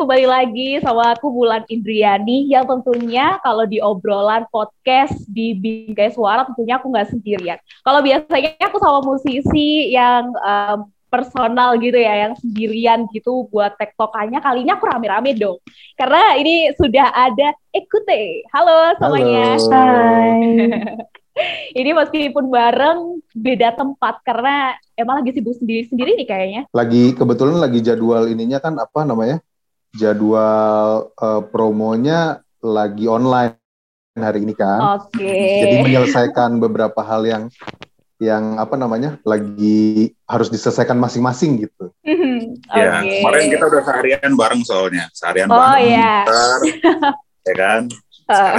kembali lagi sama aku Bulan Indriani yang tentunya kalau di obrolan podcast di Bingkai Suara tentunya aku nggak sendirian. Kalau biasanya aku sama musisi yang um, personal gitu ya, yang sendirian gitu buat tektokannya, kali ini aku rame-rame dong. Karena ini sudah ada Ekute. Halo semuanya. Halo. Hai. ini meskipun bareng beda tempat karena emang lagi sibuk sendiri-sendiri nih kayaknya. Lagi kebetulan lagi jadwal ininya kan apa namanya? Jadwal eh, promonya lagi online hari ini kan. Oke. Jadi menyelesaikan beberapa hal yang yang apa namanya? lagi harus diselesaikan masing-masing gitu. Ya, Oke. kemarin kita udah seharian bareng soalnya, seharian Oh, bareng. iya. Bentar, ya kan? Eh,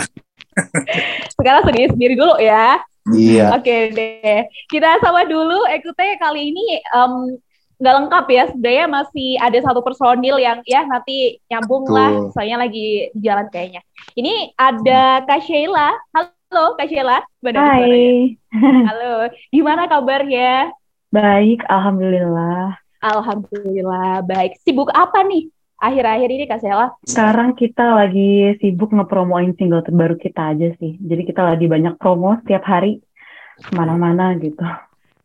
Sekarang sendiri-sendiri dulu ya. Iya. Oke deh. Kita sama dulu Ekute kali ini em, nggak lengkap ya. Sebenarnya masih ada satu personil yang ya nanti nyambung lah. Betul. Soalnya lagi di jalan kayaknya. Ini ada Kak Sheila. Halo Kak Sheila. Suaranya? Hai, Halo. Gimana kabarnya? baik, alhamdulillah. Alhamdulillah baik. Sibuk apa nih akhir-akhir ini Kak Sheila? Sekarang kita lagi sibuk ngepromoin single terbaru kita aja sih. Jadi kita lagi banyak promo setiap hari ke mana-mana gitu.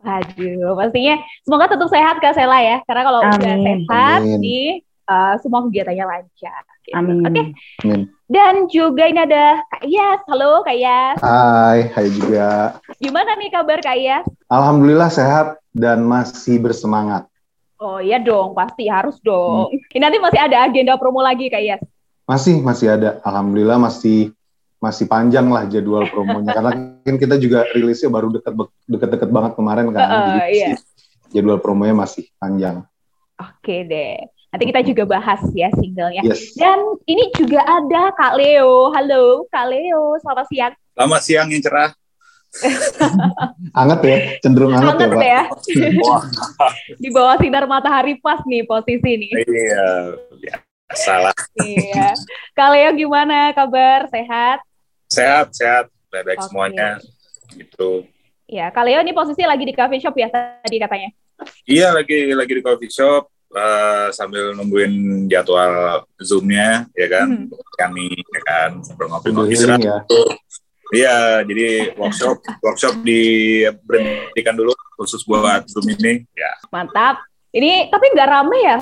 Aduh, pastinya semoga tetap sehat Kak Sela ya. Karena kalau udah Amin. sehat Amin. nih eh, semua kegiatannya lancar. gitu. Amin. Oke, Amin. dan juga ini ada Kak Iyas. Halo Kak Iyas. Hai, hai juga. Gimana nih kabar Kak Iyas? Alhamdulillah sehat dan masih bersemangat. Oh iya dong, pasti harus dong. Ini nanti masih ada agenda promo lagi Kak Iyas. Masih masih ada. Alhamdulillah masih masih panjang lah jadwal promonya karena kan kita juga rilisnya baru dekat deket-deket banget kemarin kan. Heeh, Jadi iya. jadwal promonya masih panjang. Oke deh. Nanti kita juga bahas ya singlenya. Yes. Dan ini juga ada Kak Leo. Halo Kak Leo, selamat siang. Selamat siang yang cerah. Hangat ya, cenderung hangat, Hangat ya, Pak. ya. Wah, Di bawah sinar matahari pas nih posisi nih. iya, ya, salah. Iya. Kak Leo gimana kabar? Sehat? Sehat, sehat, baik-baik Oke. semuanya. Gitu. Ya, Kak Leo ini posisi lagi di coffee shop ya tadi katanya. Iya, lagi lagi di coffee shop eh, sambil nungguin jadwal zoomnya, ya kan? Mhm. Kami, ya kan, sambil ngopi-ngopi istirahat. ya. Iya, jadi workshop workshop diberhentikan dulu khusus buat zoom ini. Ya, Mantap. Ini tapi nggak rame ya?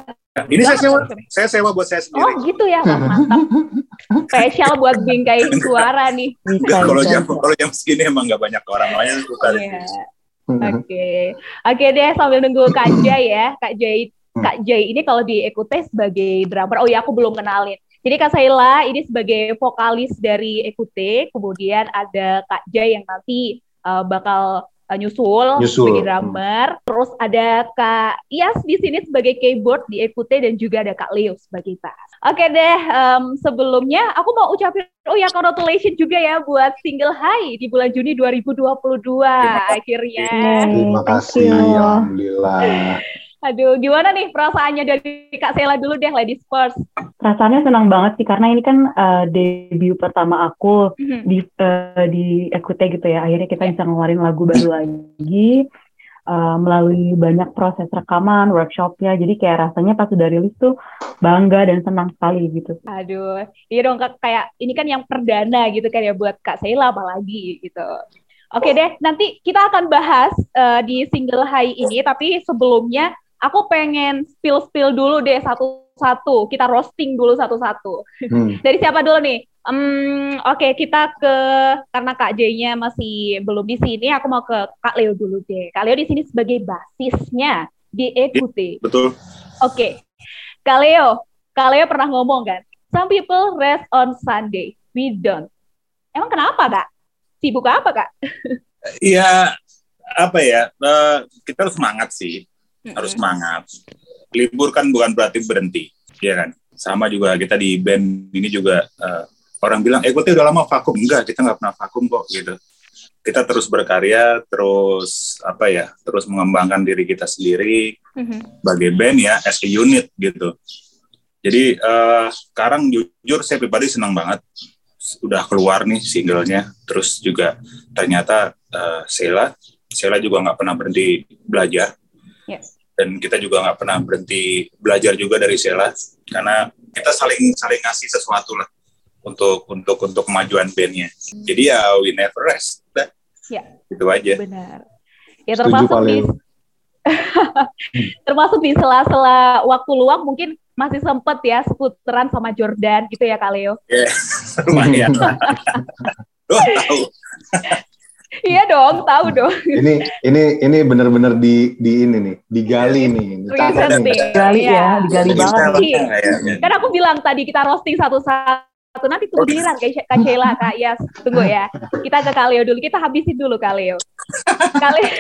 Ini saya sewa, saya sewa buat saya sendiri. Oh gitu ya, Wah, mantap. Spesial buat bingkai suara nih. Bisa, kalau jam kalau jam segini emang nggak banyak orang makanya suka Iya. Oke, oke deh sambil nunggu Kak Jai ya, Kak Jai, Kak Jai ini kalau di Ekute sebagai drummer. Oh ya, aku belum kenalin. Jadi Kak Saila ini sebagai vokalis dari Ekute, kemudian ada Kak Jai yang nanti uh, bakal uh, nyusul, Nyusul. sebagai drummer. Terus ada Kak Iyas di sini sebagai keyboard di Ekute dan juga ada Kak Leo sebagai bass. Oke deh, em, sebelumnya aku mau ucapin oh ya congratulations juga ya buat single High di bulan Juni 2022 akhirnya. Terima kasih, alhamdulillah. Aduh, gimana nih perasaannya dari Kak Sela dulu deh, ladies first. Perasaannya senang banget sih karena ini kan eh, debut pertama aku Mhm. di eh, di Ekute gitu ya. Akhirnya kita bisa ngeluarin lagu baru lagi eh, melalui banyak proses rekaman, workshopnya. Jadi kayak rasanya pas udah rilis tuh bangga dan senang sekali gitu. Aduh, iya dong Kak, kayak ini kan yang perdana gitu kan ya buat Kak Sela apalagi gitu. Oke deh, nanti kita akan bahas eh, di single High ini, tapi sebelumnya aku pengen spill-spill dulu deh satu-satu. Kita roasting dulu satu-satu. Hmm. Dari siapa dulu nih? Hmm, Oke, kita ke karena Kak J-nya masih belum di sini, aku mau ke Kak Leo dulu deh. Kak Leo di sini sebagai basisnya di Ekute. Betul. Oke, Kak Leo, Kak Leo pernah ngomong kan, some people rest on Sunday, we don't. Emang kenapa Kak? Sibuk apa Kak? Iya, apa ya? eh, kita harus semangat sih, harus semangat. Libur kan bukan berarti berhenti, ya kan? Sama juga kita di band ini juga eh, orang bilang, eh gue udah lama vakum. Enggak, kita nggak pernah vakum kok, gitu. Kita terus berkarya, terus apa ya? Terus mengembangkan diri kita sendiri Mhm. sebagai band ya, as a unit gitu. Jadi eh, sekarang jujur saya pribadi senang banget udah keluar nih singlenya. Terus juga ternyata eh, Sheila, Sheila juga nggak pernah berhenti belajar. Ya. dan kita juga nggak pernah berhenti belajar juga dari Sheila karena kita saling saling ngasih sesuatu lah untuk untuk untuk kemajuan bandnya. Jadi ya we never rest. Dah. Ya. Itu aja. Benar. Ya termasuk di Leo. termasuk di sela-sela waktu luang mungkin masih sempet ya skuteran sama Jordan gitu ya Kak Leo. Ya, lumayan lah. Lo tahu. Iya dong, tahu dong. Ini ini ini benar-benar di di ini nih, digali nih. Digali Iya. ya, digali Jadi banget. Iya. Kan aku bilang tadi kita roasting satu-satu. Nanti tunggu giliran Kak Kak Sheila, Kak Yas. Tunggu ya. Kita ke Kak Leo dulu. Kita habisin dulu Kak Leo. Kak Leo.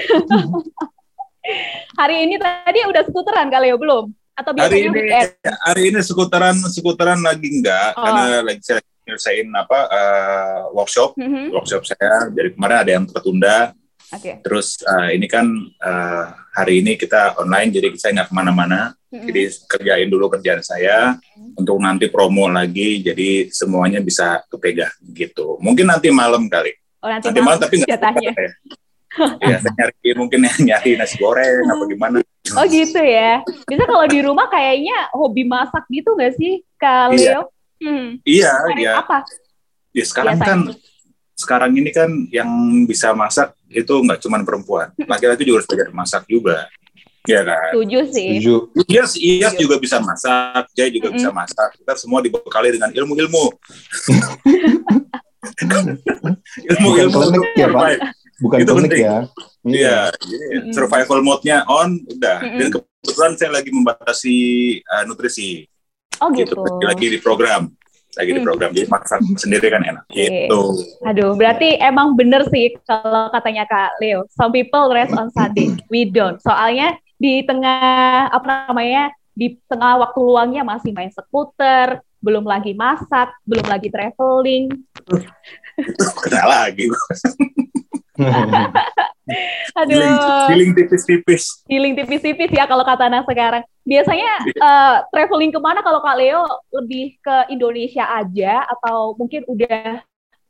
Hari ini tadi udah skuteran Kak Leo belum? Atau Hari biasanya ini weekend? hari ini skuteran skuteran lagi enggak Oh. karena lagi nyelesain apa eh, workshop. Mhm. workshop saya dari kemarin ada yang tertunda. Oke. terus eh, ini kan eh, hari ini kita online jadi saya nggak ke mana-mana. Mhm. jadi kerjain dulu kerjaan saya untuk nanti promo lagi. Jadi semuanya bisa kepegang gitu. Mungkin nanti malam kali. Oh, nanti, nanti malam tapi nggak ya. Ya saya nyari mungkin nyari nasi goreng apa gimana. Oh gitu ya. Bisa kalau di rumah kayaknya hobi masak gitu nggak sih, Kak Iya. Hmm. iya Masak ya Apa? ya sekarang Biasanya kan tuh? sekarang ini kan yang bisa masak itu nggak cuma perempuan laki-laki juga harus belajar masak juga ya kan Setuju sih. Setuju. Iyas, Iyas juga bisa masak, Jay juga Mm-mm. bisa masak. Kita semua dibekali dengan ilmu-ilmu. Bukan klinik ya, Pak? Bukan Itu klinik penting. ya. Iya, jadi Mm-mm. survival mode-nya on, udah. Mm-mm. Dan kebetulan saya lagi membatasi uh, nutrisi, Oh gitu. gitu. Lagi di program, lagi di Mm. program. Jadi masak sendiri kan enak. Oke. Gitu. Aduh, berarti emang bener sih kalau katanya Kak Leo. Some people rest on Sunday, we don't. Soalnya di tengah apa namanya di tengah waktu luangnya masih main skuter, belum lagi masak, belum lagi traveling. Kena lagi. Aduh. Feeling, feeling tipis-tipis. healing tipis-tipis ya kalau kata anak sekarang. Biasanya eh, traveling ke mana kalau Kak Leo lebih ke Indonesia aja atau mungkin udah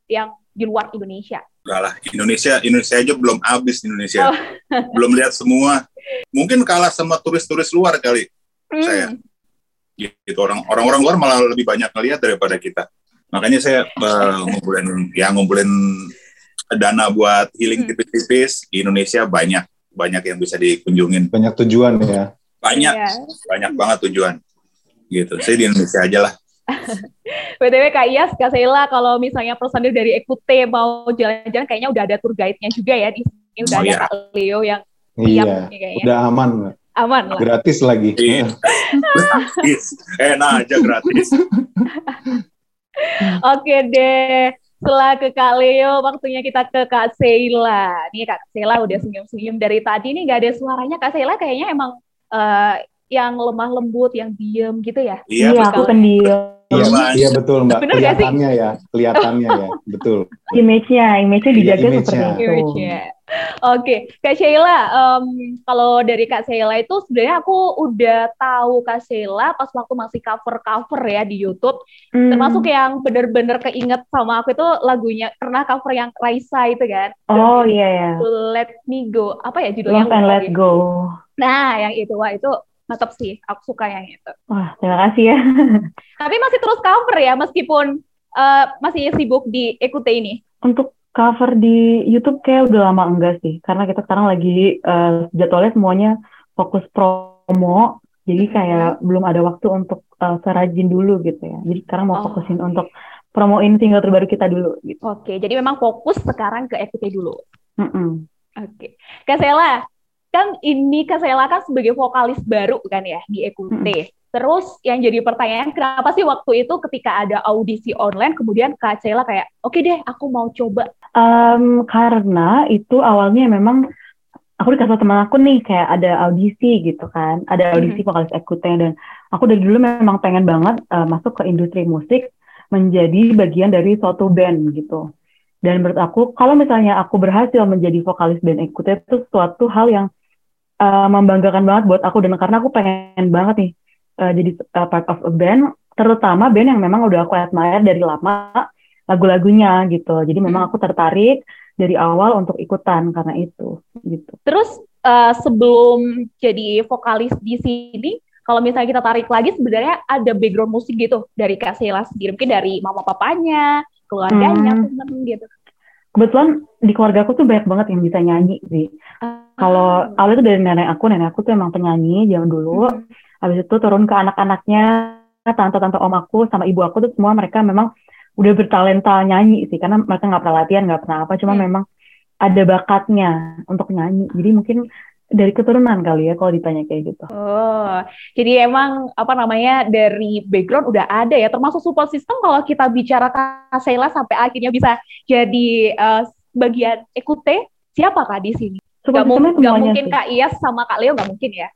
yang di luar Indonesia? Enggak lah, Indonesia, Indonesia aja belum habis Indonesia. Oh. belum lihat semua. Mungkin kalah sama turis-turis luar kali. Hmm, Saya. gitu orang orang-orang luar malah lebih banyak ngelihat daripada kita makanya saya eh, ngumpulin ya ngumpulin dana buat healing Hmm. tipis-tipis di Indonesia banyak banyak yang bisa dikunjungin Banyak tujuan ya. Banyak Iya. banyak banget tujuan gitu saya di Indonesia aja lah BTW Kak Iyas, Kak Sheila, kalau misalnya personil dari Ekute mau jalan-jalan, kayaknya udah ada tour guide-nya juga ya di sini. Udah Oh, ada iya. Kak Leo yang siap Iya. nih kayaknya. Udah aman. Aman lah. Gratis lagi. Iya. gratis enak aja gratis Oke deh. Setelah ke Kak Leo, waktunya kita ke Kak Sheila. Nih Kak Sheila udah senyum-senyum dari tadi nih nggak ada suaranya. Kak Sheila kayaknya emang eh, yang lemah lembut, yang diem gitu ya. iya Iya, aku betul pendiam. Iya, iya betul Mbak. Bener gak sih? Kelihatannya ya, kelihatannya ya, betul. Image-nya, image-nya Iya, dijaga image-nya. seperti itu. Image-nya. Oke, Kak Sheila, em, kalau dari Kak Sheila itu sebenarnya aku udah tahu Kak Sheila pas waktu masih cover-cover ya di YouTube. Hmm. Termasuk yang bener-bener keinget sama aku itu lagunya pernah cover yang Raisa itu kan. Oh iya ya. Let Me Go. Apa ya judulnya? Love and Let Go. Nah, yang itu wah itu mantap sih. Aku suka yang itu. Wah, terima kasih ya. Tapi masih terus cover ya meskipun eh, masih sibuk di Ekute ini. Untuk cover di YouTube kayak udah lama enggak sih, karena kita sekarang lagi eh, jadwalnya semuanya fokus promo, jadi kayak belum ada waktu untuk eh, serajin dulu gitu ya. Jadi sekarang mau Oh. fokusin untuk promoin single terbaru kita dulu gitu. Oke, jadi memang fokus sekarang ke Ekute dulu. Mm-mm. Oke. Kak Sela, kan ini Kak Sela kan sebagai vokalis baru kan ya di Ekute. Terus yang jadi pertanyaan, kenapa sih waktu itu ketika ada audisi online, kemudian Kak Sela kayak, oke deh, aku mau coba. Em, karena itu awalnya memang aku dikasih teman aku nih kayak ada audisi gitu kan, ada audisi vokalis Ekute dan aku dari dulu memang pengen banget eh, masuk ke industri musik menjadi bagian dari suatu band gitu. Dan menurut aku kalau misalnya aku berhasil menjadi vokalis band Ekute itu suatu hal yang eh, membanggakan banget buat aku dan karena aku pengen banget nih eh, jadi eh, part of a band, terutama band yang memang udah aku admire dari lama lagu-lagunya gitu. Jadi memang aku tertarik dari awal untuk ikutan karena itu gitu. Terus uh, sebelum jadi vokalis di sini, kalau misalnya kita tarik lagi sebenarnya ada background musik gitu dari Kak Sheila sendiri, mungkin dari mama papanya, keluarganya, hmm. temen gitu. Kebetulan di keluarga aku tuh banyak banget yang bisa nyanyi sih. Uh, kalau awalnya tuh dari nenek aku, nenek aku tuh emang penyanyi zaman dulu. Hmm. Habis itu turun ke anak-anaknya, tante-tante om aku sama ibu aku tuh semua mereka memang udah bertalenta nyanyi sih karena mereka nggak pernah latihan nggak pernah apa cuma hmm. memang ada bakatnya untuk nyanyi jadi mungkin dari keturunan kali ya kalau ditanya kayak gitu. Oh, jadi emang apa namanya dari background udah ada ya, termasuk support system kalau kita bicara Kasela sampai akhirnya bisa jadi uh, bagian ekute, siapa kak di sini? Support gak, mungkin, gak mungkin Kak Iyas sama Kak Leo gak mungkin ya?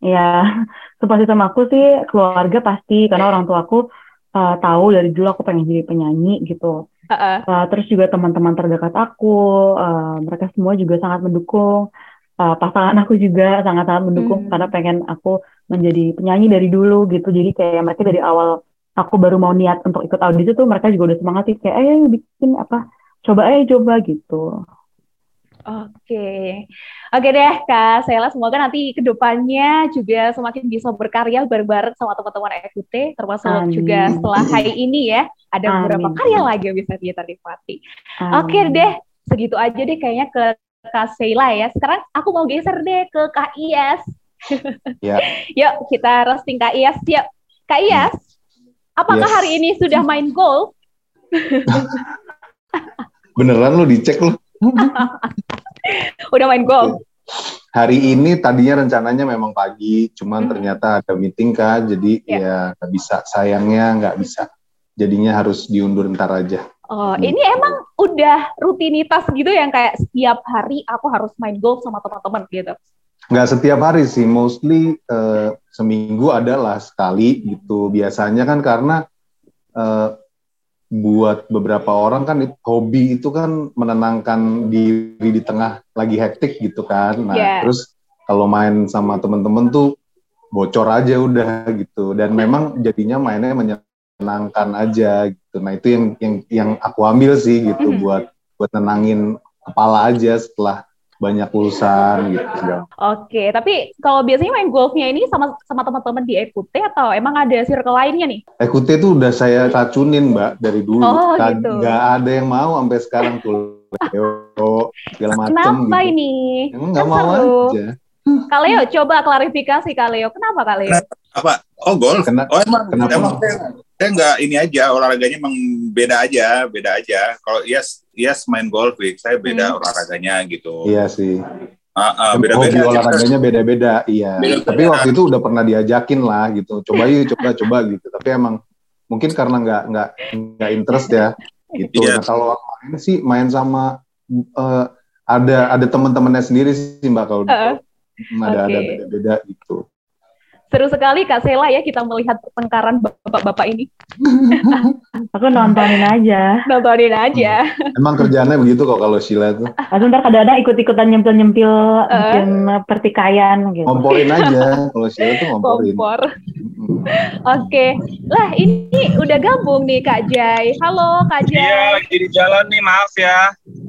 Ya, support system aku sih keluarga pasti karena orang tua aku uh, tahu dari dulu aku pengen jadi penyanyi gitu. Uh-uh. Uh, terus juga teman-teman terdekat aku, uh, mereka semua juga sangat mendukung. Uh, pasangan aku juga sangat-sangat mendukung hmm. karena pengen aku menjadi penyanyi dari dulu gitu. Jadi kayak mereka dari awal aku baru mau niat untuk ikut audisi tuh mereka juga udah semangat sih kayak eh bikin apa coba eh coba gitu. Oke, oke deh Kak Sela, semoga nanti ke depannya juga semakin bisa berkarya bareng-bareng sama teman-teman EQT, termasuk Amin. juga setelah hari ini ya, ada Amin. beberapa karya lagi yang bisa kita nikmati. Oke deh, segitu aja deh kayaknya ke Kak Sela ya. Sekarang aku mau geser deh ke Kak Iyas. Ya. Yuk kita roasting Kak Iyas. Yuk, Kak Iyas, apakah yes. hari ini sudah main golf? Beneran lo dicek lo? Udah main golf? Hari ini tadinya rencananya memang pagi, cuman hmm. ternyata ada meeting kan, jadi yeah. ya nggak bisa. Sayangnya nggak bisa. Jadinya harus diundur ntar aja. Oh, hmm. ini emang udah rutinitas gitu yang kayak setiap hari aku harus main golf sama teman-teman gitu? Nggak setiap hari sih, mostly uh, seminggu adalah sekali gitu. Biasanya kan karena uh, buat beberapa orang kan hobi itu kan menenangkan diri di tengah lagi hektik gitu kan. Nah, yeah. terus kalau main sama temen-temen tuh bocor aja udah gitu. Dan memang jadinya mainnya menyenangkan aja gitu. Nah, itu yang yang yang aku ambil sih gitu mm -hmm. buat buat nenangin kepala aja setelah banyak urusan gitu. Oke, tapi kalau biasanya main golfnya ini sama sama teman-teman di Ekute atau emang ada circle lainnya nih? Ekute tuh udah saya racunin mbak dari dulu. Oh, gitu. Gak ada yang mau sampai sekarang tuh. Leo, segala macam Kenapa gitu. ini? Emang nggak mau aja. Kaleo, coba klarifikasi Kaleo. Kenapa Kaleo? Apa? Oh golf. Kena, oh emang, kenapa? emang saya nggak ini aja olahraganya emang beda aja, beda aja. Kalau yes yes main golf, saya beda hmm. olahraganya gitu. Iya sih. Uh, uh, beda-beda olahraganya beda-beda, iya. Beda -beda. Tapi waktu itu udah pernah diajakin lah gitu. Coba yuk, coba coba gitu. Tapi emang mungkin karena nggak nggak nggak interest ya gitu. Yeah. Nah kalau main sih main sama uh, ada ada teman-temannya sendiri sih mbak kalau uh, ada okay. ada beda-beda gitu. Seru sekali Kak Sela ya kita melihat pertengkaran bapak-bapak ini. Aku nontonin aja. Nontonin aja. Emang kerjaannya begitu kok kalau Sheila tuh. Aku ntar kadang-kadang ikut-ikutan nyempil-nyempil uh. pertikaian gitu. Ngomporin aja. Kalau Sheila tuh ngomporin. Kompor. Oke. Okay. Lah ini udah gabung nih Kak Jai. Halo Kak Jai. Iya lagi di jalan nih maaf ya.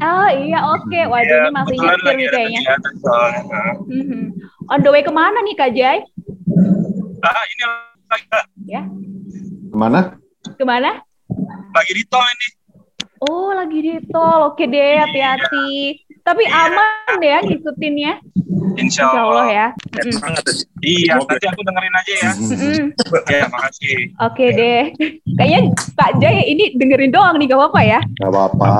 Oh iya oke. Okay. Waduh ya, ini masih nyetir nih kayaknya. Mm-hmm. On the way ke mana nih Kak Jai? Ah, ini lagi ya. Ke mana? Ke mana? Lagi di tol ini. Oh, lagi di tol. Oke deh, hati-hati. Tapi iya. aman ya ngikutinnya. Insya Allah, Insya Allah ya. Mm. Iya, nanti aku dengerin aja ya. Mm. ya, makasih. Oke deh. Kayaknya Pak Jay ini dengerin doang nih, gak apa-apa ya? Gak apa-apa.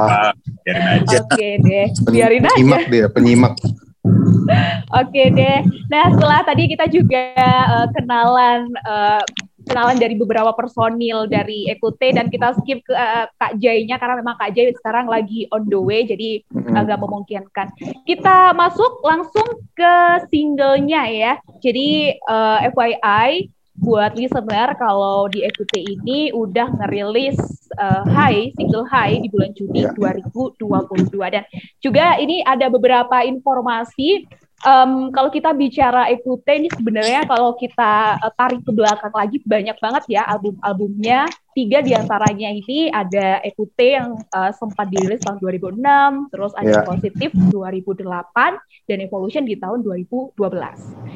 Biarin aja. Oke deh, biarin aja. Penyimak dia, penyimak. Oke deh. Nah setelah tadi kita juga uh, kenalan uh, kenalan dari beberapa personil dari Ekute dan kita skip ke uh, Kak Jai-nya karena memang Kak Jai sekarang lagi on the way jadi agak memungkinkan. Kita masuk langsung ke singlenya ya. Jadi uh, FYI buat listener kalau di EQT ini udah ngerilis uh, High single High di bulan Juni yeah. 2022 dan juga ini ada beberapa informasi um, kalau kita bicara Ekute ini sebenarnya kalau kita uh, tarik ke belakang lagi banyak banget ya album-albumnya. Tiga di antaranya ini ada Ekute yang uh, sempat dirilis tahun 2006, terus ada yeah. Positif 2008, dan Evolution di tahun 2012.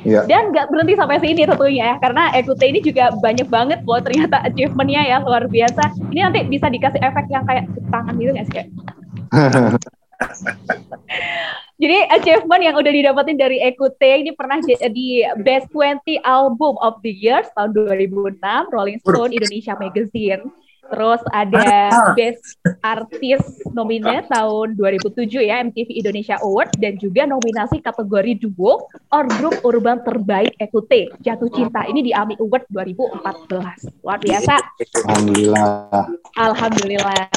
Yeah. Dan nggak berhenti sampai sini tentunya ya, karena Ekute ini juga banyak banget loh ternyata achievementnya ya luar biasa. Ini nanti bisa dikasih efek yang kayak tangan gitu nggak sih? Jadi achievement yang udah didapetin dari Ekute ini pernah jadi Best 20 Album of the Year tahun 2006 Rolling Stone Indonesia Magazine. Terus ada Best Artist nominate tahun 2007 ya MTV Indonesia Award dan juga nominasi kategori duo or group urban terbaik Ekute Jatuh Cinta ini di AMI Award 2014. Luar biasa. Alhamdulillah. Alhamdulillah.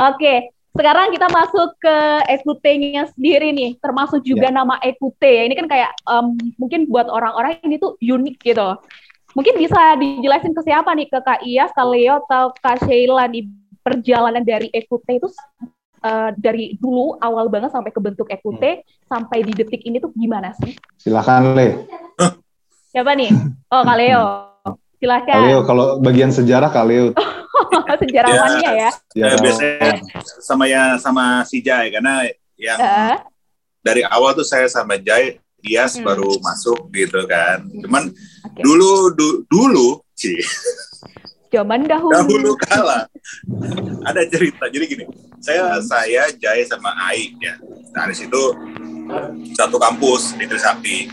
Oke, sekarang kita masuk ke Ekute-nya sendiri nih, termasuk juga ya. nama Ekute. Ini kan kayak um, mungkin buat orang-orang ini tuh unik gitu. Mungkin bisa dijelasin ke siapa nih, ke Kak Iyas, Kak Leo, atau Kak Sheila nih perjalanan dari Ekute itu uh, dari dulu awal banget sampai ke bentuk Ekute hmm. sampai di detik ini tuh gimana sih? Silakan Le. Siapa nih? Oh Kak Leo. Silakan. Kak Leo, kalau bagian sejarah Kak Leo. sejarawannya ya. ya. biasanya sama ya sama si Jai karena yang uh. dari awal tuh saya sama Jai Dias hmm. baru masuk gitu kan. Cuman okay. dulu du, dulu sih zaman dahulu dahulu kala ada cerita jadi gini saya hmm. saya Jai sama Ai ya dari situ satu kampus di Trisakti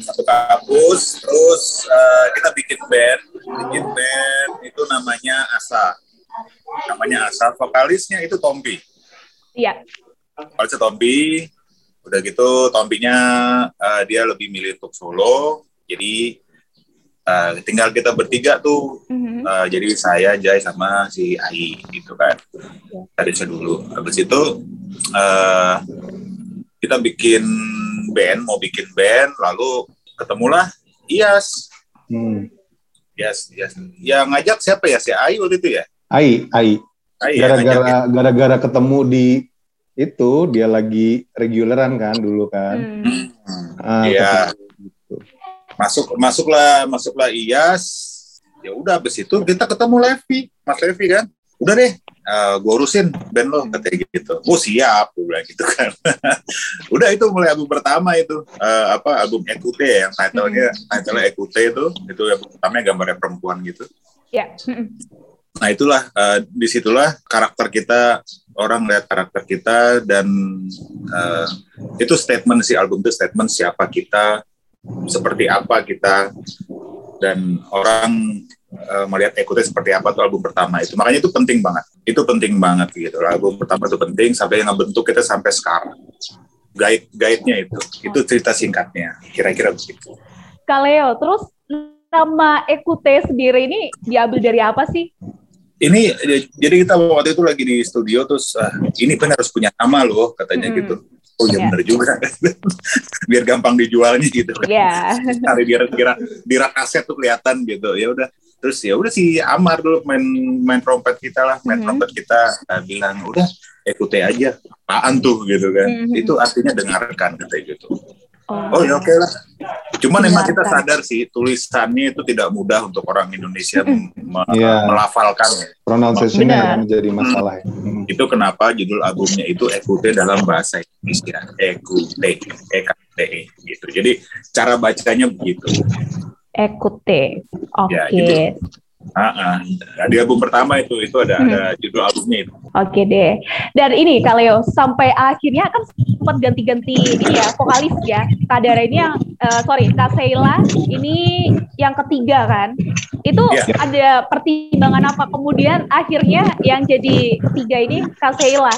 satu kampus terus uh, kita bikin band bikin band itu namanya Asa namanya Asa vokalisnya itu Tompi iya vokalisnya Tompi udah gitu Tompinya uh, dia lebih milih untuk solo jadi uh, tinggal kita bertiga tuh mm-hmm. uh, jadi saya Jai sama si Ai gitu kan yeah. dari dulu habis itu uh, kita bikin band mau bikin band lalu ketemulah Ias. Hmm. Yes, yes. Yang ngajak siapa ya? Si Ai waktu itu ya? Ai, Ai. Ya, gara-gara gara-gara ketemu di itu dia lagi reguleran kan dulu kan. Hmm. Ah, iya. Gitu. Masuk masuklah masuklah Ias. Ya udah habis itu kita ketemu Levi, Mas Levi kan. Udah deh, uh, eh, gue urusin band lo katanya gitu. Oh siap gue bilang gitu kan. Udah itu mulai album pertama itu. Uh, apa album Ekute yang titlenya hmm. titlenya Ekute itu. Itu yang pertamanya gambarnya perempuan gitu. Ya yeah. nah itulah uh, di situlah karakter kita orang lihat karakter kita dan uh, itu statement si album itu statement siapa kita seperti apa kita dan orang uh, melihat Ekute seperti apa tuh album pertama itu. Makanya itu penting banget. Itu penting banget gitu. Album pertama itu penting sampai yang bentuk kita sampai sekarang. Guide guide-nya itu. Itu cerita singkatnya. Kira-kira begitu. Kaleo, terus nama Ekute sendiri ini diambil dari apa sih? Ini jadi kita waktu itu lagi di studio terus uh, ini kan harus punya nama loh katanya hmm. gitu oh iya yeah. bener juga biar gampang dijualnya gitu Iya. Yeah. Cari biar kira di rak aset tuh kelihatan gitu ya udah terus ya udah si Amar dulu main main trompet kita lah main mm -hmm. trompet kita uh, bilang udah ekute aja apaan tuh gitu kan mm -hmm. itu artinya dengarkan katanya gitu Oh, oh ya oke okay lah. Cuman memang kita sadar sih tulisannya itu tidak mudah untuk orang Indonesia me yeah. melafalkan. Pronunciation-nya menjadi masalah. Hmm. Itu kenapa judul albumnya itu Ekute dalam bahasa Indonesia. Ekute, E K T E gitu. Jadi cara bacanya begitu. Ekute. Oke. Okay. Ya, gitu. Uh, uh, di album pertama itu itu ada hmm. ada judul albumnya itu. Oke deh. Dan ini Kaleo sampai akhirnya kan sempat ganti-ganti ini ya vokalis ya. Kadara ini yang uh, sorry Kak Sheila ini yang ketiga kan. Itu yeah. ada pertimbangan apa kemudian akhirnya yang jadi ketiga ini Kak Sheila.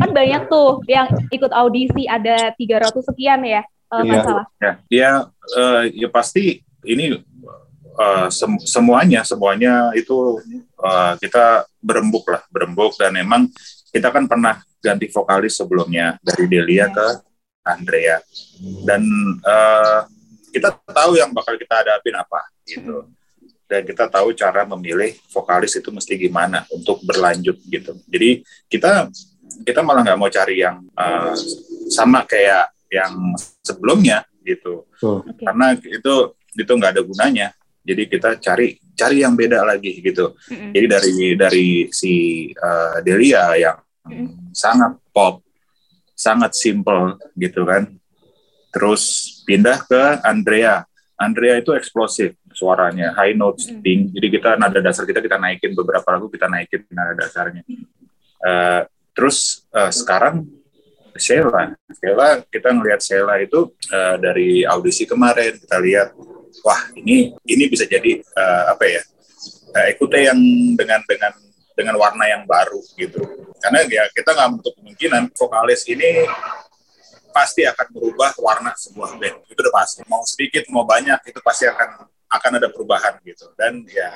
Kan banyak tuh yang ikut audisi ada 300 sekian ya. Uh, yeah. salah. Ya, dia uh, ya pasti ini uh, sem semuanya semuanya itu uh, kita berembuk lah berembuk dan memang kita kan pernah ganti vokalis sebelumnya dari Delia ke Andrea dan uh, kita tahu yang bakal kita hadapin apa gitu dan kita tahu cara memilih vokalis itu mesti gimana untuk berlanjut gitu jadi kita kita malah nggak mau cari yang uh, sama kayak yang sebelumnya gitu. Betul. Oke. Karena itu itu nggak ada gunanya. Jadi kita cari cari yang beda lagi gitu. Mm-mm. Jadi dari dari si uh, Delia yang Mm. sangat pop, sangat simple gitu kan. Terus pindah ke Andrea. Andrea itu eksplosif suaranya, high notes, Mm. tinggi. Jadi kita nada dasar kita kita naikin beberapa lagu kita naikin nada dasarnya. Eh, terus eh, sekarang Sheila, Sheila kita ngelihat Sheila itu eh, dari audisi kemarin kita lihat, wah ini ini bisa jadi eh, apa ya? Uh, yang dengan dengan dengan warna yang baru gitu. Karena ya kita nggak menutup kemungkinan vokalis ini pasti akan merubah warna sebuah band. Itu udah pasti. Mau sedikit mau banyak itu pasti akan akan ada perubahan gitu. Dan ya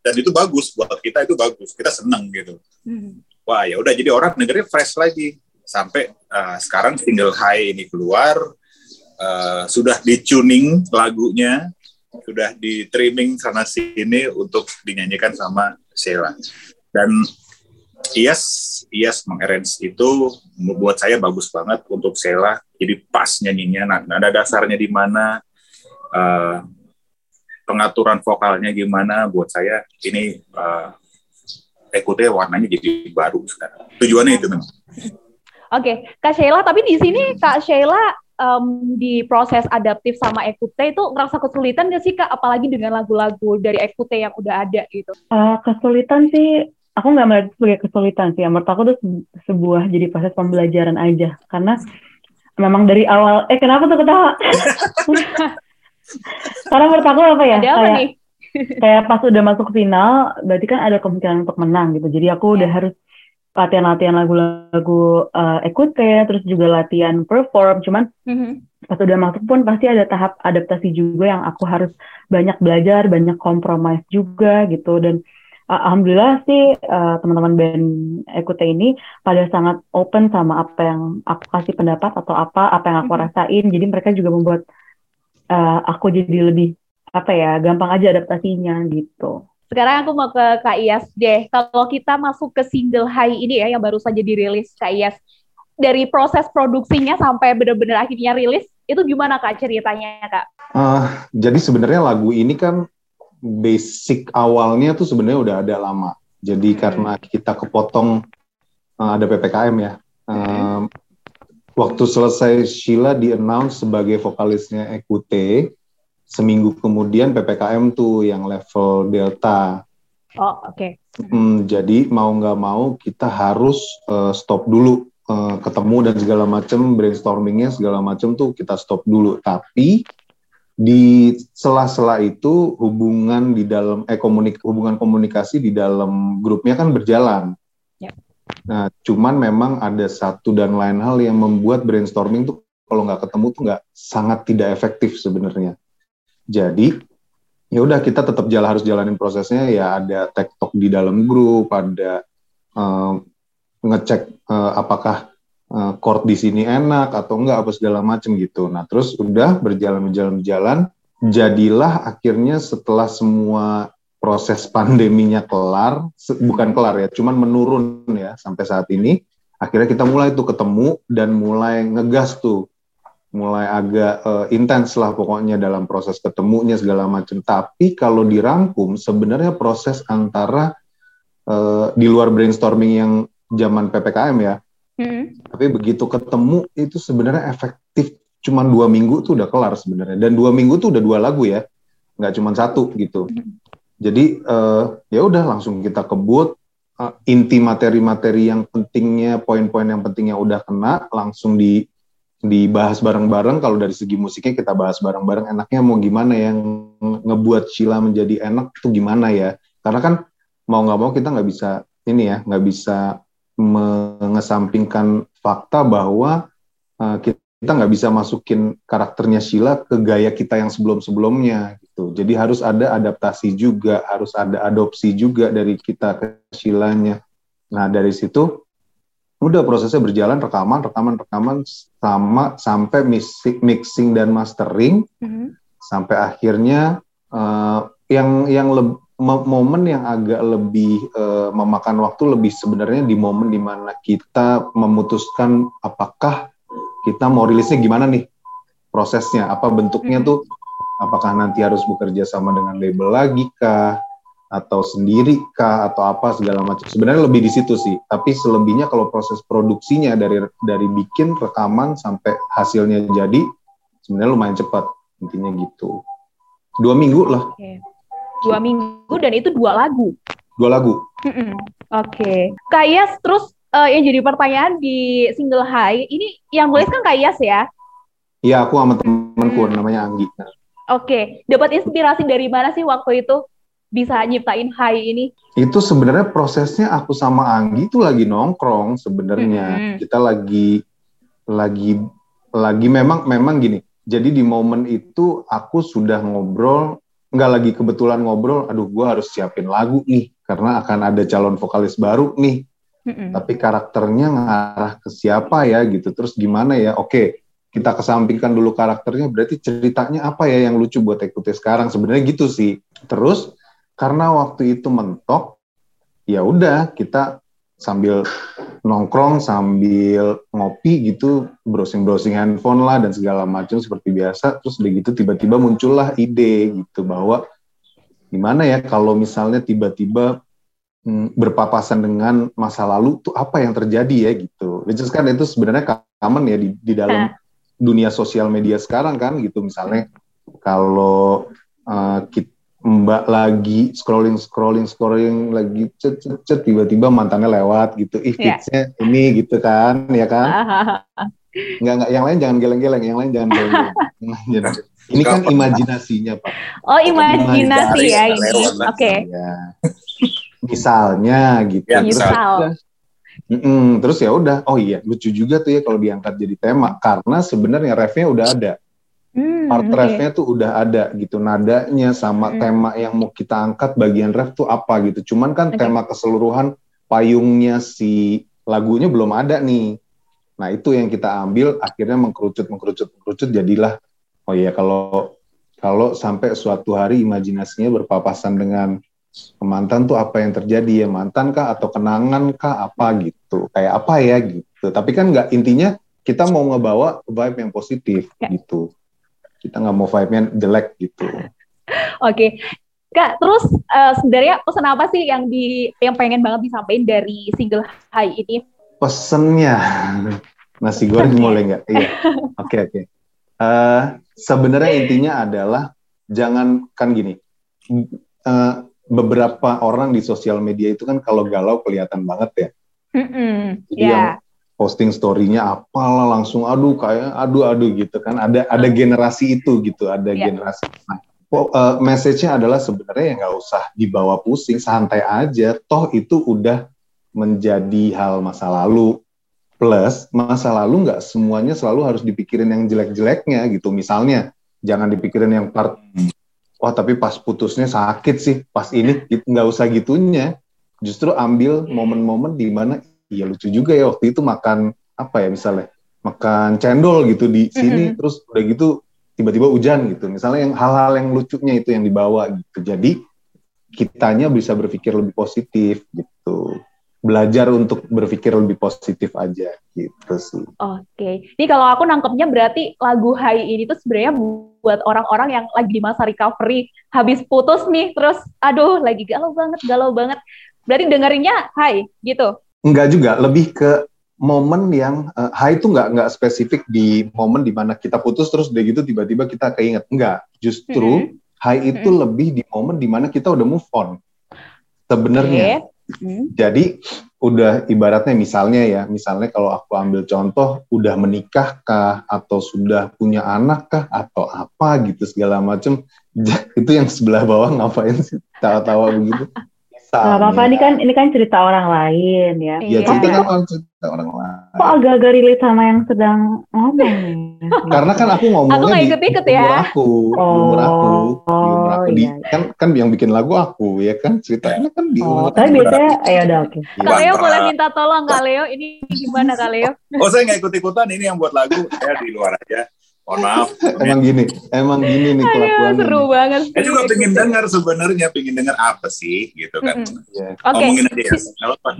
dan itu bagus buat kita itu bagus. Kita seneng gitu. Mm. Wah ya udah jadi orang dengerin fresh lagi sampai uh, sekarang single high ini keluar uh, sudah di tuning lagunya sudah di trimming sana sini untuk dinyanyikan sama Sheila. Dan Iyas Iyas mengarrange itu membuat saya bagus banget untuk Sheila. Jadi pas nyanyinya nah, nada dasarnya di mana uh, pengaturan vokalnya gimana buat saya ini uh, Ekute warnanya jadi baru sekarang. Tujuannya itu memang. Oke, Kak Sheila, tapi di sini Kak Sheila em, di proses adaptif sama Ekute itu ngerasa kesulitan gak sih Kak? Apalagi dengan lagu-lagu dari Ekute yang udah ada gitu. Eh, kesulitan sih, aku nggak melihat itu sebagai kesulitan sih. Menurut aku tuh se- sebuah jadi proses pembelajaran aja. Karena memang dari awal, eh kenapa tuh ketawa? Karena menurut aku apa ya? Ada apa kayak, nih? kayak pas udah masuk final, berarti kan ada kemungkinan untuk menang gitu. Jadi aku udah harus latihan-latihan lagu-lagu eh, Ekute, terus juga latihan perform. Cuman Mhm. pas udah masuk pun pasti ada tahap adaptasi juga yang aku harus banyak belajar, banyak kompromis juga gitu dan uh, alhamdulillah sih uh, teman-teman band Ekute ini pada sangat open sama apa yang aku kasih pendapat atau apa apa yang aku Mhm. rasain. Jadi mereka juga membuat uh, aku jadi lebih apa ya gampang aja adaptasinya gitu. Sekarang aku mau ke Kak Iyas deh. Kalau kita masuk ke single high ini ya yang baru saja dirilis Kak Iyas, dari proses produksinya sampai benar-benar akhirnya rilis, itu gimana Kak ceritanya Kak? Ah, jadi sebenarnya lagu ini kan basic awalnya tuh sebenarnya udah ada lama. Jadi Hmm. karena kita kepotong uh, ada PPKM ya. Um, waktu selesai Sheila di-announce sebagai vokalisnya Ekute, seminggu kemudian PPKM tuh yang level Delta. Oh, oke. Hmm, jadi mau nggak mau kita harus uh, stop dulu uh, ketemu dan segala macam brainstormingnya segala macam tuh kita stop dulu. Tapi di sela-sela itu hubungan di dalam eh komunik hubungan komunikasi di dalam grupnya kan berjalan. Yap. Nah, cuman memang ada satu dan lain hal yang membuat brainstorming tuh kalau nggak ketemu tuh nggak sangat tidak efektif sebenarnya. Jadi ya udah kita tetap jalan harus jalanin prosesnya. Ya ada tektok di dalam grup ada eh, ngecek eh, apakah eh, chord di sini enak atau enggak apa segala macam gitu. Nah terus udah berjalan berjalan berjalan. Jadilah akhirnya setelah semua proses pandeminya kelar bukan kelar ya cuman menurun ya sampai saat ini akhirnya kita mulai tuh ketemu dan mulai ngegas tuh mulai agak eh, intens lah pokoknya dalam proses ketemunya segala macam. Tapi kalau dirangkum sebenarnya proses antara eh, di luar brainstorming yang zaman ppkm ya. Mhm. Tapi begitu ketemu itu sebenarnya efektif. Cuman dua minggu tuh udah kelar sebenarnya. Dan dua minggu tuh udah dua lagu ya, nggak cuma satu gitu. Jadi eh, ya udah langsung kita kebut. Eh, inti materi-materi yang pentingnya, poin-poin yang pentingnya udah kena, langsung di dibahas bareng-bareng. Kalau dari segi musiknya kita bahas bareng-bareng. Enaknya mau gimana yang ngebuat Sheila menjadi enak itu gimana ya? Karena kan mau nggak mau kita nggak bisa ini ya, nggak bisa mengesampingkan fakta bahwa uh, kita nggak bisa masukin karakternya Sheila ke gaya kita yang sebelum-sebelumnya gitu. Jadi harus ada adaptasi juga, harus ada adopsi juga dari kita ke Sheila-nya. Nah dari situ udah prosesnya berjalan rekaman, rekaman, rekaman sama sampai mixing, mixing dan mastering. Mhm. sampai akhirnya uh, yang yang mo- momen yang agak lebih uh, memakan waktu lebih sebenarnya di momen di mana kita memutuskan apakah kita mau rilisnya gimana nih prosesnya, apa bentuknya tuh, apakah nanti harus bekerja sama dengan label lagi kah, atau sendiri kah, atau apa segala macam. Sebenarnya lebih di situ sih, tapi selebihnya kalau proses produksinya dari dari bikin rekaman sampai hasilnya jadi, sebenarnya lumayan cepat intinya gitu. Dua minggu lah. Oke. Dua minggu dan itu dua lagu. Dua lagu. Oke. Kak Iyas, terus eh, yang jadi pertanyaan di single High, ini yang nulis kan Kak Iyas ya? Iya, aku sama temanku Hmm. namanya Anggi. Oke. Dapat inspirasi dari mana sih waktu itu bisa nyiptain High ini? Itu sebenarnya prosesnya aku sama Anggi itu lagi nongkrong sebenarnya. Mm-mm. Kita lagi lagi lagi memang memang gini. Jadi di momen itu aku sudah ngobrol nggak lagi kebetulan ngobrol, aduh gua harus siapin lagu nih karena akan ada calon vokalis baru nih. Mm-mm. Tapi karakternya ngarah ke siapa ya gitu. Terus gimana ya? Oke, kita kesampingkan dulu karakternya. Berarti ceritanya apa ya yang lucu buat ikuti sekarang? Sebenarnya gitu sih. Terus karena waktu itu mentok, ya udah kita sambil nongkrong sambil ngopi gitu browsing browsing handphone lah dan segala macam seperti biasa. Terus udah gitu tiba-tiba muncullah ide gitu bahwa gimana ya kalau misalnya tiba-tiba mm, berpapasan dengan masa lalu tuh apa yang terjadi ya gitu. Which is kan itu sebenarnya common ya di, di dalam dunia sosial media sekarang kan gitu. Misalnya kalau uh, kit- Mbak lagi scrolling scrolling scrolling lagi cet cet cet tiba-tiba mantannya lewat gitu. Ih Iya. feedsnya ini gitu kan ya kan? Nggak nggak yang lain jangan geleng-geleng yang lain jangan Jangan. ini kan imajinasinya pak. Oh, imajinasi ya ini. Oke. ya misalnya gitu. Ya, Terus Misal. Mm-mm, terus ya udah. Oh iya lucu juga tuh ya kalau diangkat jadi tema. Karena sebenarnya refnya udah ada Hmm, part oke. refnya tuh udah ada gitu nadanya sama Hmm. tema yang mau kita angkat bagian ref tuh apa gitu cuman kan Oke. tema keseluruhan payungnya si lagunya belum ada nih nah itu yang kita ambil akhirnya mengkerucut mengkerucut mengkerucut jadilah oh iya kalau kalau sampai suatu hari imajinasinya berpapasan dengan mantan tuh apa yang terjadi ya mantan kah atau kenangan kah apa gitu kayak apa ya gitu tapi kan nggak intinya kita mau ngebawa vibe yang positif Ya. gitu kita nggak mau vibe-nya jelek gitu. Oke. Kak, terus eh, sebenarnya pesan apa sih yang di yang pengen banget disampaikan dari single High ini? pesennya. Nasi goreng boleh nggak? Iya. Oke oke. Eh, sebenarnya intinya adalah jangan kan gini eh, beberapa orang di sosial media itu kan kalau galau kelihatan banget ya. Mm-mm, Jadi ya. Posting story-nya apalah langsung aduh kayak aduh aduh gitu kan. Ada ada generasi itu gitu ada Iya. generasi. Nah, eh, message-nya adalah sebenarnya ya nggak usah dibawa pusing santai aja. Toh itu udah menjadi hal masa lalu. Plus masa lalu nggak semuanya selalu harus dipikirin yang jelek-jeleknya gitu. Misalnya jangan dipikirin yang part wah tapi pas putusnya sakit sih pas ini gitu, nggak usah gitunya. Justru ambil momen-momen di mana iya lucu juga ya waktu itu makan apa ya misalnya makan cendol gitu di sini terus udah gitu tiba-tiba hujan gitu misalnya yang hal-hal yang lucunya itu yang dibawa gitu jadi kitanya bisa berpikir lebih positif gitu belajar untuk berpikir lebih positif aja gitu sih Oke. Ini kalau aku nangkepnya berarti lagu High ini tuh sebenarnya buat orang-orang yang lagi di masa recovery, habis putus nih, terus aduh lagi galau banget, galau banget. Berarti dengerinnya High gitu. Enggak juga, lebih ke momen yang eh, high itu nggak nggak spesifik di momen di mana kita putus terus udah gitu tiba-tiba kita keinget. Enggak justru high itu lebih di momen di mana kita udah move on. Sebenarnya. Oke. Hmm. jadi udah ibaratnya misalnya ya misalnya kalau aku ambil contoh udah menikah kah atau sudah punya anak kah atau apa gitu segala macem. Itu yang sebelah bawah ngapain sih? Tawa-tawa begitu Gak apa-apa, ini kan ini kan cerita orang lain ya. ya Iya. cerita kan orang cerita orang lain Kok agak-agak relate sama yang sedang ngomong nih? karena kan aku ngomongnya Aku nggak di ikut-ikut di ya. umur aku di umur aku di umur aku Oh, di iya, iya. kan kan yang bikin lagu aku ya kan ceritanya kan di Oh, umur tapi aku. biasanya, ya udah oke. Kak Bang Leo boleh minta tolong Kak Leo, ini gimana Kak Leo? Oh saya nggak ikut-ikutan ini yang buat lagu saya di luar aja. Mohon maaf. emang gini, emang gini nih Aduh, kelakuannya. seru banget. Saya juga pengen dengar sebenarnya, pengen dengar apa sih gitu kan. Mm-mm. Iya. Oke. Ngomongin aja ya. Iya,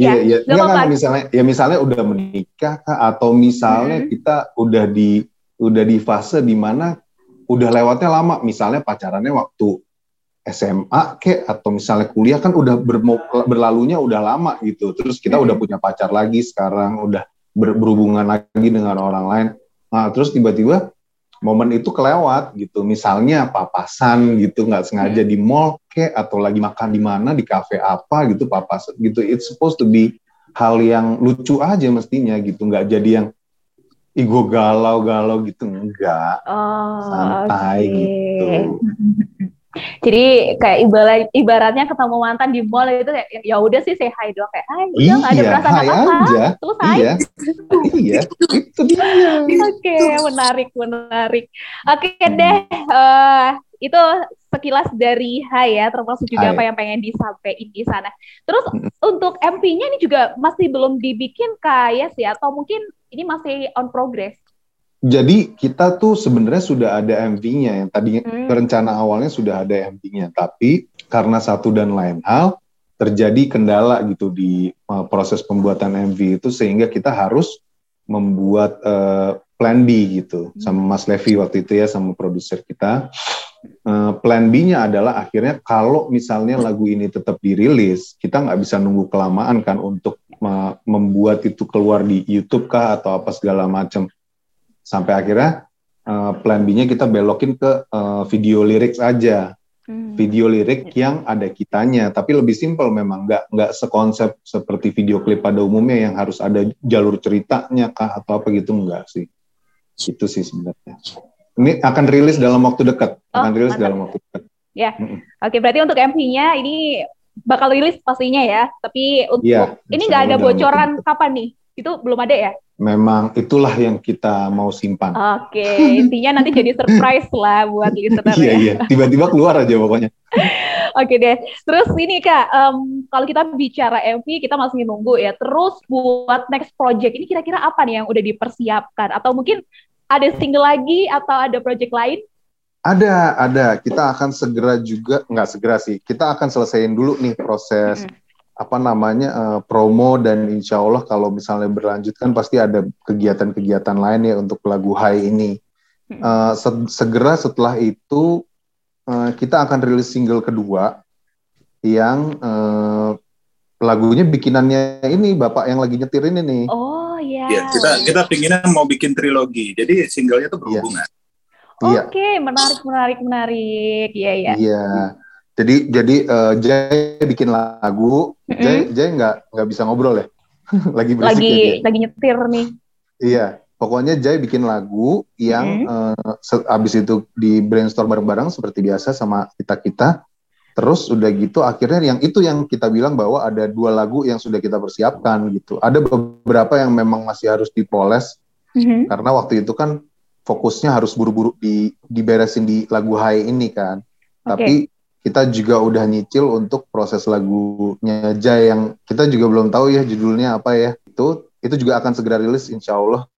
Ya, iya. nggak Enggak, enggak, misalnya ya misalnya udah menikah kah atau misalnya Hmm. kita udah di udah di fase di mana udah lewatnya lama, misalnya pacarannya waktu SMA kek atau misalnya kuliah kan udah bermo- berlalunya udah lama gitu. Terus kita Hmm. udah punya pacar lagi sekarang, udah ber- berhubungan lagi dengan orang lain. Nah, terus tiba-tiba momen itu kelewat gitu. Misalnya papasan gitu, nggak sengaja Hmm. di mall kek atau lagi makan di mana di kafe apa gitu papasan gitu. It's supposed to be hal yang lucu aja mestinya gitu, nggak jadi yang gue galau-galau gitu enggak Oh, santai oke. gitu. Jadi kayak ibarat ibaratnya ketemu mantan di mall itu kayak ya udah sih say hi doang kayak hai udah nggak ada Iya, perasaan hai apa-apa. Terus hai. Iya, iya, itu dia. Oke, menarik, menarik. Oke deh, eh, itu sekilas dari Hai ya, termasuk juga Hai. apa yang pengen disampaikan di sana. Terus Mm. untuk MP-nya ini juga masih belum dibikin kayak sih, atau mungkin ini masih on progress? Jadi kita tuh sebenarnya sudah ada MV-nya yang tadinya Hmm. rencana awalnya sudah ada MV-nya, tapi karena satu dan lain hal terjadi kendala gitu di uh, proses pembuatan MV itu sehingga kita harus membuat uh, plan B gitu sama Mas Levi waktu itu ya sama produser kita. Uh, plan B-nya adalah akhirnya kalau misalnya lagu ini tetap dirilis, kita nggak bisa nunggu kelamaan kan untuk uh, membuat itu keluar di YouTube kah atau apa segala macam. Sampai akhirnya uh, plan B-nya kita belokin ke uh, video lyrics aja Hmm. video lirik yang ada kitanya, tapi lebih simpel memang nggak nggak sekonsep seperti video klip pada umumnya yang harus ada jalur ceritanya kah atau apa gitu enggak sih. Itu sih sebenarnya. Ini akan rilis dalam waktu dekat, akan Oh, rilis mantap. dalam waktu dekat. Oke, berarti untuk MP-nya ini bakal rilis pastinya ya, tapi untuk Iya, ini nggak ada bocoran kapan nih? Itu belum ada ya? Memang itulah yang kita mau simpan. Oke, intinya nanti jadi surprise lah buat listener Iya ya. iya, tiba-tiba keluar aja pokoknya. Oke deh. Terus ini Kak, em, kalau kita bicara MV, kita masih nunggu ya. Terus buat next project ini kira-kira apa nih yang udah dipersiapkan? Atau mungkin ada single lagi atau ada project lain? Ada, ada. Kita akan segera juga, nggak segera sih. Kita akan selesaiin dulu nih proses Mm-mm. Apa namanya eh, promo dan insya Allah kalau misalnya berlanjut kan pasti ada kegiatan-kegiatan lain ya untuk lagu Hai ini. Se- segera setelah itu eh, kita akan rilis single kedua yang eh, lagunya bikinannya ini bapak yang lagi nyetir ini nih. Oh ya. Iya, kita kita pinginnya mau bikin trilogi. Jadi singlenya tuh berhubungan. Iya. Oke, menarik, menarik, menarik. Iya, iya. Iya. Jadi jadi eh, Jay bikin lagu, Mm-mm. Jay Jay nggak nggak bisa ngobrol ya. lagi berisik Lagi, ya, lagi nyetir nih. Iya, pokoknya Jay bikin lagu yang eh, se- abis itu di brainstorm bareng-bareng seperti biasa sama kita kita. Terus udah gitu akhirnya yang itu yang kita bilang bahwa ada dua lagu yang sudah kita persiapkan gitu. Ada beberapa yang memang masih harus dipoles Mhm. karena waktu itu kan fokusnya harus buru-buru di diberesin di lagu Hai ini kan. Tapi kita juga udah nyicil untuk proses lagunya Jay yang kita juga belum tahu ya judulnya apa ya. Itu itu juga akan segera rilis insya Allah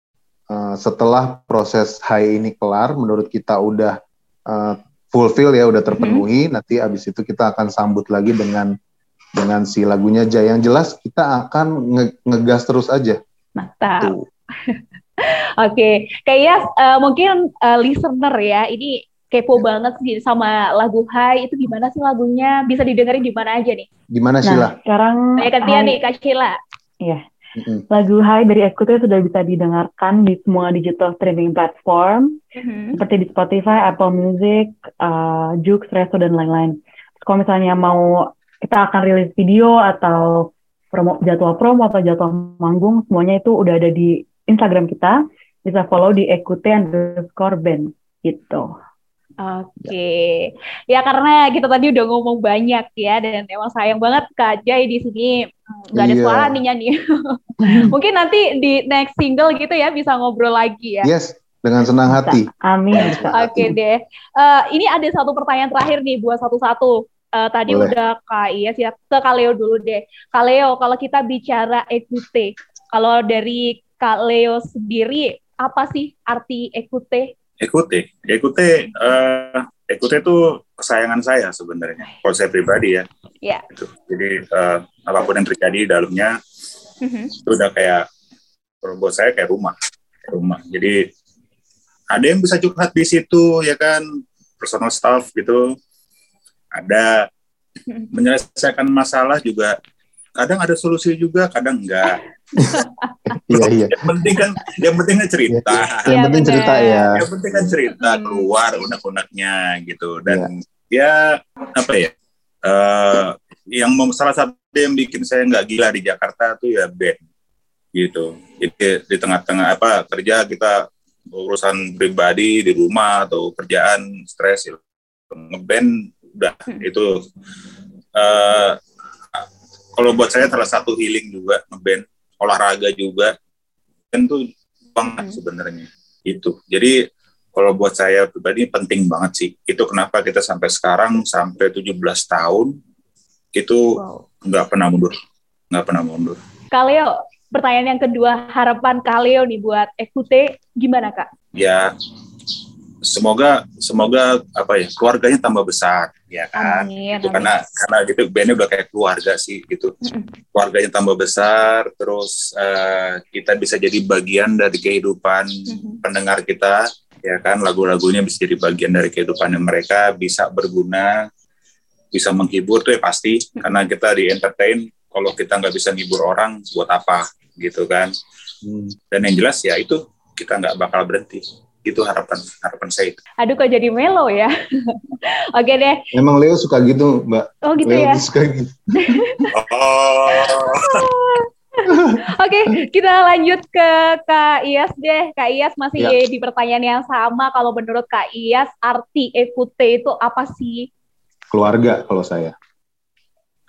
Eh, setelah proses Hai ini kelar. Menurut kita udah eh, fulfill ya, udah terpenuhi. Nanti abis itu kita akan sambut lagi dengan dengan si lagunya Jay yang jelas kita akan nge- ngegas terus aja. Mantap. Oke, kayaknya eh, mungkin eh, listener ya, ini kepo banget sih sama lagu Hai itu gimana sih lagunya? Bisa didengerin di mana aja nih? Gimana Sheila? Nah, sekarang Saya gantian Hai- nih Kak Sheila. Mm-mm. lagu Hai dari Ekute sudah bisa didengarkan di semua digital streaming platform Mhm. seperti di Spotify, Apple Music, uh, Joox, Resto dan lain-lain. Terus Kalau misalnya mau kita akan rilis video atau promo jadwal promo atau jadwal manggung semuanya itu udah ada di Instagram kita. Bisa follow di Ekute underscore band gitu. Oke, ya karena kita tadi udah ngomong banyak ya, dan emang sayang banget Kak Jai di sini mm, nggak ada Iya. suara nih nyanyi. Mungkin nanti di next single gitu ya bisa ngobrol lagi ya. Yes, dengan senang hati. Amin. Bisa. Oke deh. Eh, ini ada satu pertanyaan terakhir nih buat satu-satu. Eh, tadi Boleh. udah Kak Iya sih ke Kaleo dulu deh. Kaleo, kalau kita bicara ekute, kalau dari Kak Leo sendiri apa sih arti ekute? Ekute, Ekute, uh, Ekute itu kesayangan saya sebenarnya. Kalau saya pribadi ya. Iya. Gitu. Jadi uh, apa pun yang terjadi di dalamnya Mhm. itu udah kayak buat saya kayak rumah, kayak rumah. Jadi ada yang bisa curhat di situ ya kan, personal staff gitu. Ada Mhm. menyelesaikan masalah juga. Kadang ada solusi juga, kadang enggak. Iya iya. Yang penting kan, yang penting kan cerita. Iya, Yang penting benar. cerita ya. yang penting kan cerita keluar unek-uneknya gitu dan ya apa ya eh yang salah satu yang bikin saya nggak gila di Jakarta tuh ya band gitu jadi di tengah-tengah apa kerja kita urusan pribadi di rumah atau kerjaan stres ya. ngeband udah Hmm. itu eh kalau buat saya salah satu healing juga ngeband olahraga juga kan tuh banget Hmm. sebenarnya itu jadi kalau buat saya pribadi penting banget sih itu kenapa kita sampai sekarang sampai 17 tahun itu Wow. nggak pernah mundur nggak pernah mundur Kaleo, pertanyaan yang kedua, harapan Kaleo nih buat Ekute gimana kak? ya semoga semoga apa ya keluarganya tambah besar ya kan Amin. itu amin. karena karena gitu bandnya udah kayak keluarga sih gitu keluarganya tambah besar terus eh, kita bisa jadi bagian dari kehidupan Mhm. pendengar kita ya kan lagu-lagunya bisa jadi bagian dari kehidupan mereka bisa berguna bisa menghibur tuh ya pasti karena kita di entertain kalau kita nggak bisa menghibur orang buat apa gitu kan Hmm. dan yang jelas ya itu kita nggak bakal berhenti itu harapan harapan saya itu Aduh kok jadi melo ya? Oke deh. Emang Leo suka gitu, Mbak. Oh gitu Leo ya. suka gitu. oh Oke, kita lanjut ke Kak Iyas deh. Kak Iyas masih Ya. di pertanyaan yang sama. Kalau menurut Kak Iyas, arti ekute itu apa sih? Keluarga kalau saya.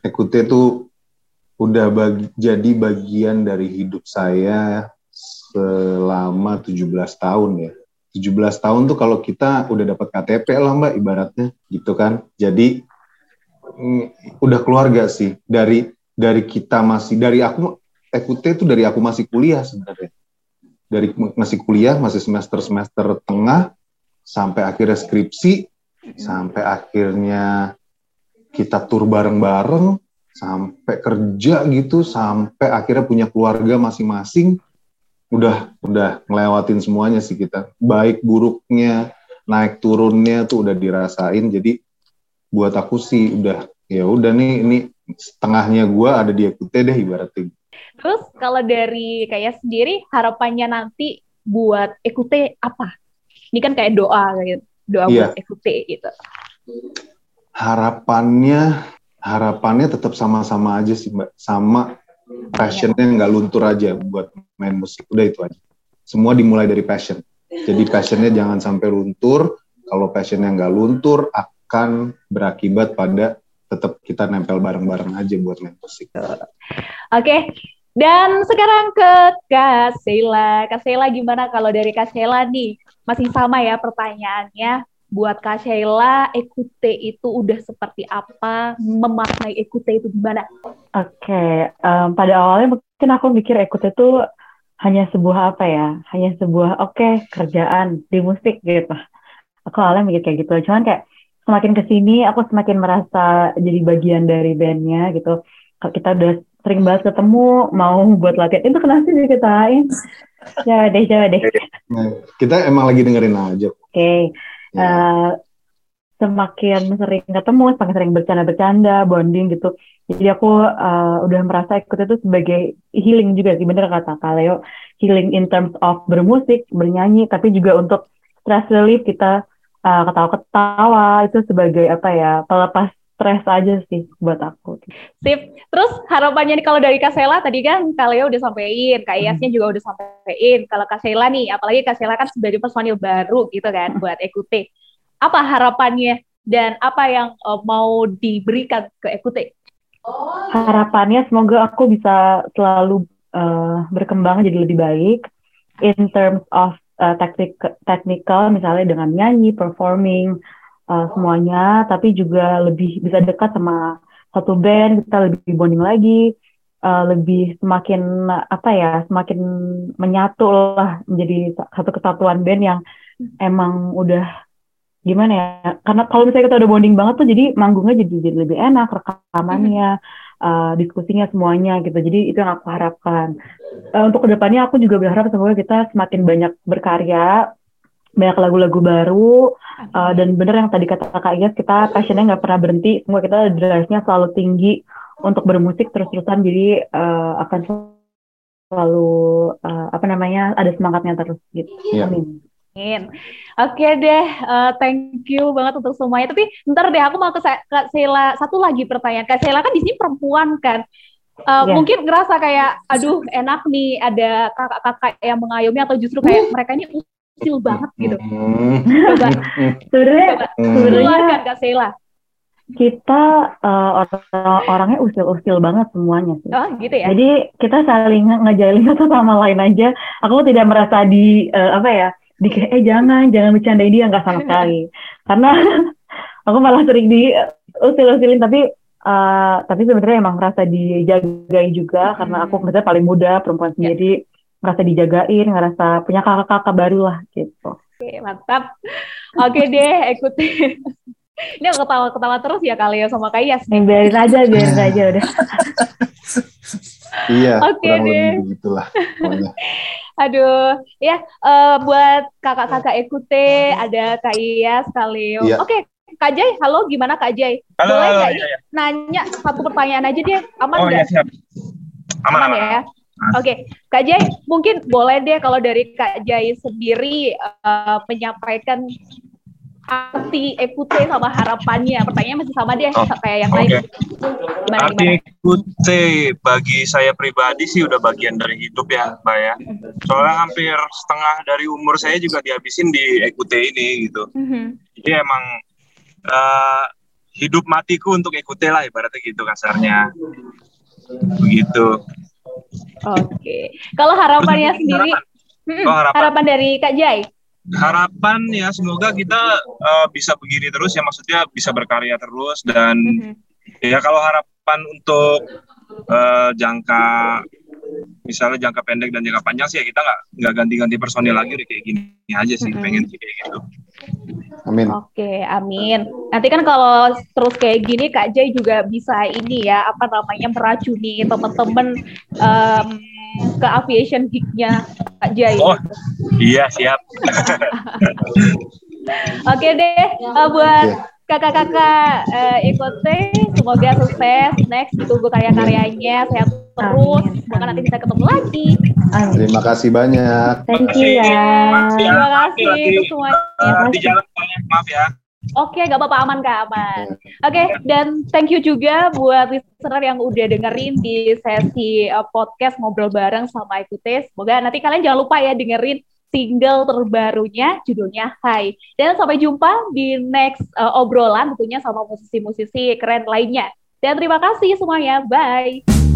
Ekute tuh udah bagi, jadi bagian dari hidup saya selama 17 tahun ya. 17 tahun tuh kalau kita udah dapat KTP lah Mbak ibaratnya gitu kan. Jadi mm, udah keluarga sih dari dari kita masih dari aku Ekute itu dari aku masih kuliah sebenarnya. Dari masih kuliah, masih semester-semester tengah sampai akhirnya skripsi, sampai akhirnya kita tur bareng-bareng, sampai kerja gitu, sampai akhirnya punya keluarga masing-masing. Udah udah ngelewatin semuanya sih kita. Baik buruknya, naik turunnya tuh udah dirasain. Jadi buat aku sih udah ya udah nih ini setengahnya gua ada di Ekute deh ibaratnya. Terus kalau dari kayak sendiri harapannya nanti buat ekute apa? Ini kan kayak doa gitu. Doa Iya. buat ekute gitu. harapannya harapannya tetap sama-sama aja sih mbak sama passionnya nggak luntur aja buat main musik udah itu aja semua dimulai dari passion jadi passionnya jangan sampai luntur kalau passionnya nggak luntur akan berakibat pada tetap kita nempel bareng-bareng aja buat main musik Oke. Dan sekarang ke. Kak Sheila gimana kalau dari Kak Sheila nih? Masih sama ya pertanyaannya. Buat Kak Sheila, ekute itu udah seperti apa? Memaknai ekute itu gimana? Oke, em, pada awalnya mungkin aku mikir ikut itu hanya sebuah apa ya, hanya sebuah oke kerjaan di musik gitu. Aku awalnya mikir kayak gitu, cuman kayak semakin ke sini aku semakin merasa jadi bagian dari bandnya gitu. Kalau kita udah sering banget ketemu, mau buat latihan itu kenapa sih diketawain? Coba deh, coba deh. Kita emang lagi dengerin aja Oke, Ya. eh, semakin sering ketemu, semakin sering bercanda-bercanda, bonding gitu. Jadi aku eh, udah merasa ikut itu sebagai healing juga sih, bener kata Kaleo. Healing in terms of bermusik, bernyanyi, tapi juga untuk stress relief kita eh, ketawa-ketawa itu sebagai apa ya, pelepas stres aja sih buat aku. Sip. Terus harapannya nih kalau dari Kak Sheila tadi kan Kak Leo udah sampein, Kak Iyasnya juga udah sampein. Kalau Kak Sheila nih, apalagi Kak Sheila kan sebagai personil baru gitu kan buat Ekute. Apa harapannya dan apa yang eh, mau diberikan ke Ekute? harapannya semoga aku bisa selalu eh, berkembang jadi lebih baik in terms of eh, teknik technical misalnya dengan nyanyi, performing eh, semuanya, tapi juga lebih bisa dekat sama satu band, kita lebih bonding lagi, eh, lebih semakin apa ya, semakin menyatu lah menjadi satu kesatuan band yang emang udah gimana ya karena kalau misalnya kita udah bonding banget tuh jadi manggungnya jadi, jadi lebih enak rekamannya uh, diskusinya semuanya gitu. Jadi itu yang aku harapkan. Uh, untuk ke depannya aku juga berharap semoga kita semakin banyak berkarya banyak lagu-lagu baru uh, dan bener yang tadi kata Kak Igas kita passionnya nggak pernah berhenti semua kita drive-nya selalu tinggi untuk bermusik terus-terusan jadi uh, akan selalu uh, apa namanya ada semangatnya terus gitu yeah. amin Amin. Oke deh, uh, thank you banget untuk semuanya. Tapi ntar deh, aku mau ke Sheila satu lagi pertanyaan. Kak Sheila kan di sini perempuan kan, uh, yeah. mungkin ngerasa kayak, aduh enak nih ada kakak-kakak yang mengayomi atau justru kayak mereka ini usil banget gitu. Coba, sebenarnya, sebenarnya Kak Sheila. Kita uh, orang orangnya usil-usil banget semuanya sih. Oh gitu ya. Jadi kita saling ngejalin satu sama lain aja. Aku tidak merasa di uh, apa ya di kayak eh jangan jangan bercandain dia nggak sama sekali karena aku malah sering di usil-usilin tapi uh, tapi sebenarnya emang merasa dijagai juga hmm. karena aku misalnya paling muda perempuan ya. sendiri yeah. Merasa dijagain ngerasa punya kakak-kakak baru lah gitu oke mantap oke deh ikuti ini ketawa-ketawa terus ya kali ya sama Kayas nih biarin aja biarin aja udah iya oke okay, deh begitulah Aduh, ya uh, buat kakak-kakak Ekute ada Kak Iya sekali. Iya. Oke, Kak Jai, halo gimana Kak Jai? Halo, Boleh halo, iya, iya. nanya satu pertanyaan aja dia aman oh, nggak? Oh iya siap. Aman, aman, aman. ya. Oke, okay. Kak Jai, mungkin boleh deh kalau dari Kak Jai sendiri uh, menyampaikan arti ekute sama harapannya. Pertanyaan masih sama deh oh, kayak yang okay. lain. Gimana, arti ekute bagi saya pribadi sih udah bagian dari hidup ya, Mbak ya. Soalnya hampir setengah dari umur saya juga dihabisin di ekute ini gitu. Mm-hmm. Jadi emang uh, hidup matiku untuk ekute lah ibaratnya gitu kasarnya. Begitu. Oke. Okay. Kalau harapannya Terus, sendiri, harapan. Oh, harapan. harapan dari Kak Jai? harapan ya semoga kita uh, bisa begini terus ya maksudnya bisa berkarya terus dan mm-hmm. ya kalau harapan untuk uh, jangka misalnya jangka pendek dan jangka panjang sih ya kita nggak nggak ganti-ganti personil lagi udah kayak gini aja sih mm-hmm. pengen kayak gitu. Amin. Oke, amin. Nanti kan kalau terus kayak gini Kak Jay juga bisa ini ya apa namanya meracuni teman-teman um, ke aviation geek-nya Kak Jai. Oh, iya siap. Oke deh, uh, buat kakak-kakak uh, ikuti, semoga sukses. Next ditunggu karya-karyanya, sehat terus. Semoga nanti bisa ketemu lagi. Amin. Terima kasih banyak. Thank you ya. Terima kasih untuk semuanya. Di jalan maaf ya. Oke, gak apa-apa aman kak aman. Oke, okay, dan thank you juga buat listener yang udah dengerin di sesi uh, podcast ngobrol bareng sama Ikutis. Semoga nanti kalian jangan lupa ya dengerin single terbarunya judulnya Hai. Dan sampai jumpa di next uh, obrolan tentunya sama musisi-musisi keren lainnya. Dan terima kasih semuanya. Bye.